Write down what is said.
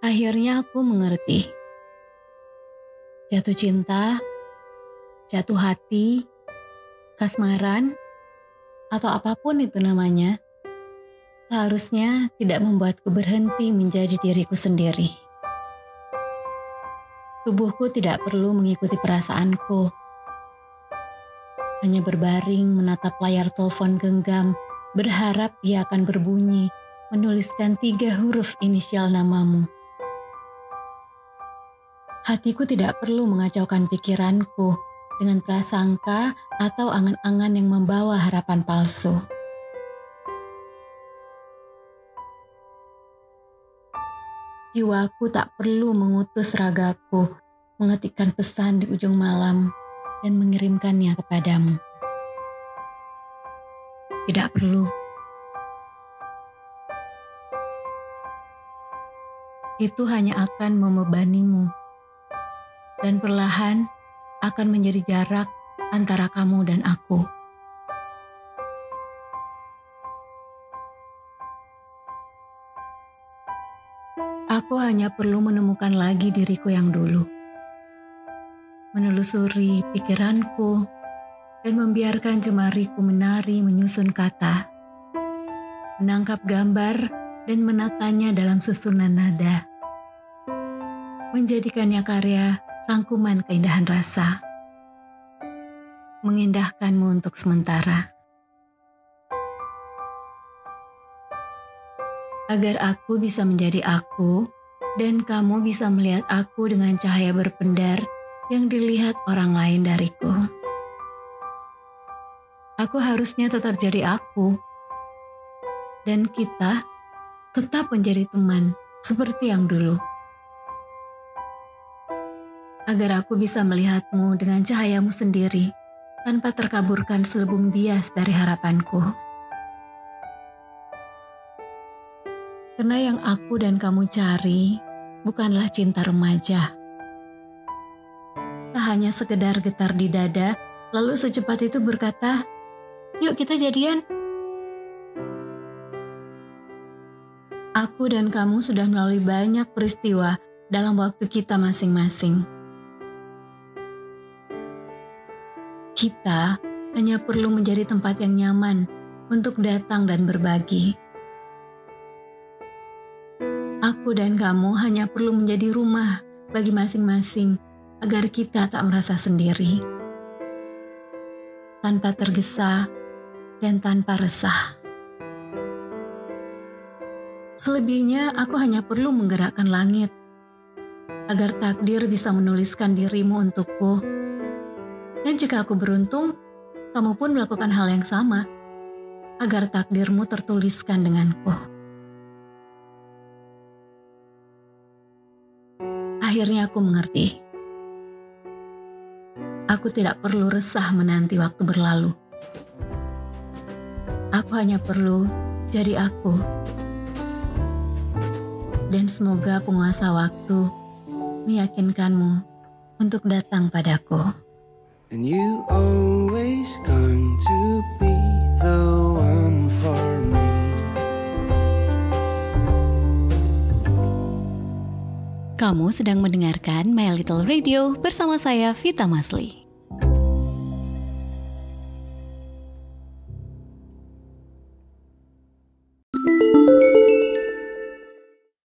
Akhirnya aku mengerti. Jatuh cinta, jatuh hati, kasmaran, atau apa pun itu namanya, seharusnya tidak membuatku berhenti menjadi diriku sendiri. Tubuhku tidak perlu mengikuti perasaanku. Hanya berbaring menatap layar telepon genggam, berharap ia akan berbunyi, menuliskan tiga huruf inisial namamu. Hatiku tidak perlu mengacaukan pikiranku dengan prasangka atau angan-angan yang membawa harapan palsu. Jiwaku tak perlu mengutus ragaku mengetikkan pesan di ujung malam dan mengirimkannya kepadamu. Tidak perlu. Itu hanya akan membebanimu dan perlahan akan menjadi jarak antara kamu dan aku. Aku hanya perlu menemukan lagi diriku yang dulu, menelusuri pikiranku, dan membiarkan jemariku menari menyusun kata, menangkap gambar, dan menatanya dalam susunan nada, menjadikannya karya rangkuman keindahan rasa, mengindahkanmu untuk sementara. Agar aku bisa menjadi aku, dan kamu bisa melihat aku dengan cahaya berpendar yang dilihat orang lain dariku. Aku harusnya tetap jadi aku, dan kita tetap menjadi teman seperti yang dulu agar aku bisa melihatmu dengan cahayamu sendiri tanpa terkaburkan selubung bias dari harapanku. Karena yang aku dan kamu cari bukanlah cinta remaja. Tak hanya sekedar getar di dada, lalu secepat itu berkata, "Yuk kita jadian." Aku dan kamu sudah melalui banyak peristiwa dalam waktu kita masing-masing. Kita hanya perlu menjadi tempat yang nyaman untuk datang dan berbagi. Aku dan kamu hanya perlu menjadi rumah bagi masing-masing agar kita tak merasa sendiri. Tanpa tergesa dan tanpa resah. Selebihnya aku hanya perlu menggerakkan langit agar takdir bisa menuliskan dirimu untukku dan jika aku beruntung, kamu pun melakukan hal yang sama, agar takdirmu tertuliskan denganku. Akhirnya aku mengerti. Aku tidak perlu resah menanti waktu berlalu. Aku hanya perlu jadi aku. Dan semoga penguasa waktu meyakinkanmu untuk datang padaku. And you always going to be the one for me Kamu sedang mendengarkan My Little Radio bersama saya Vita Masli.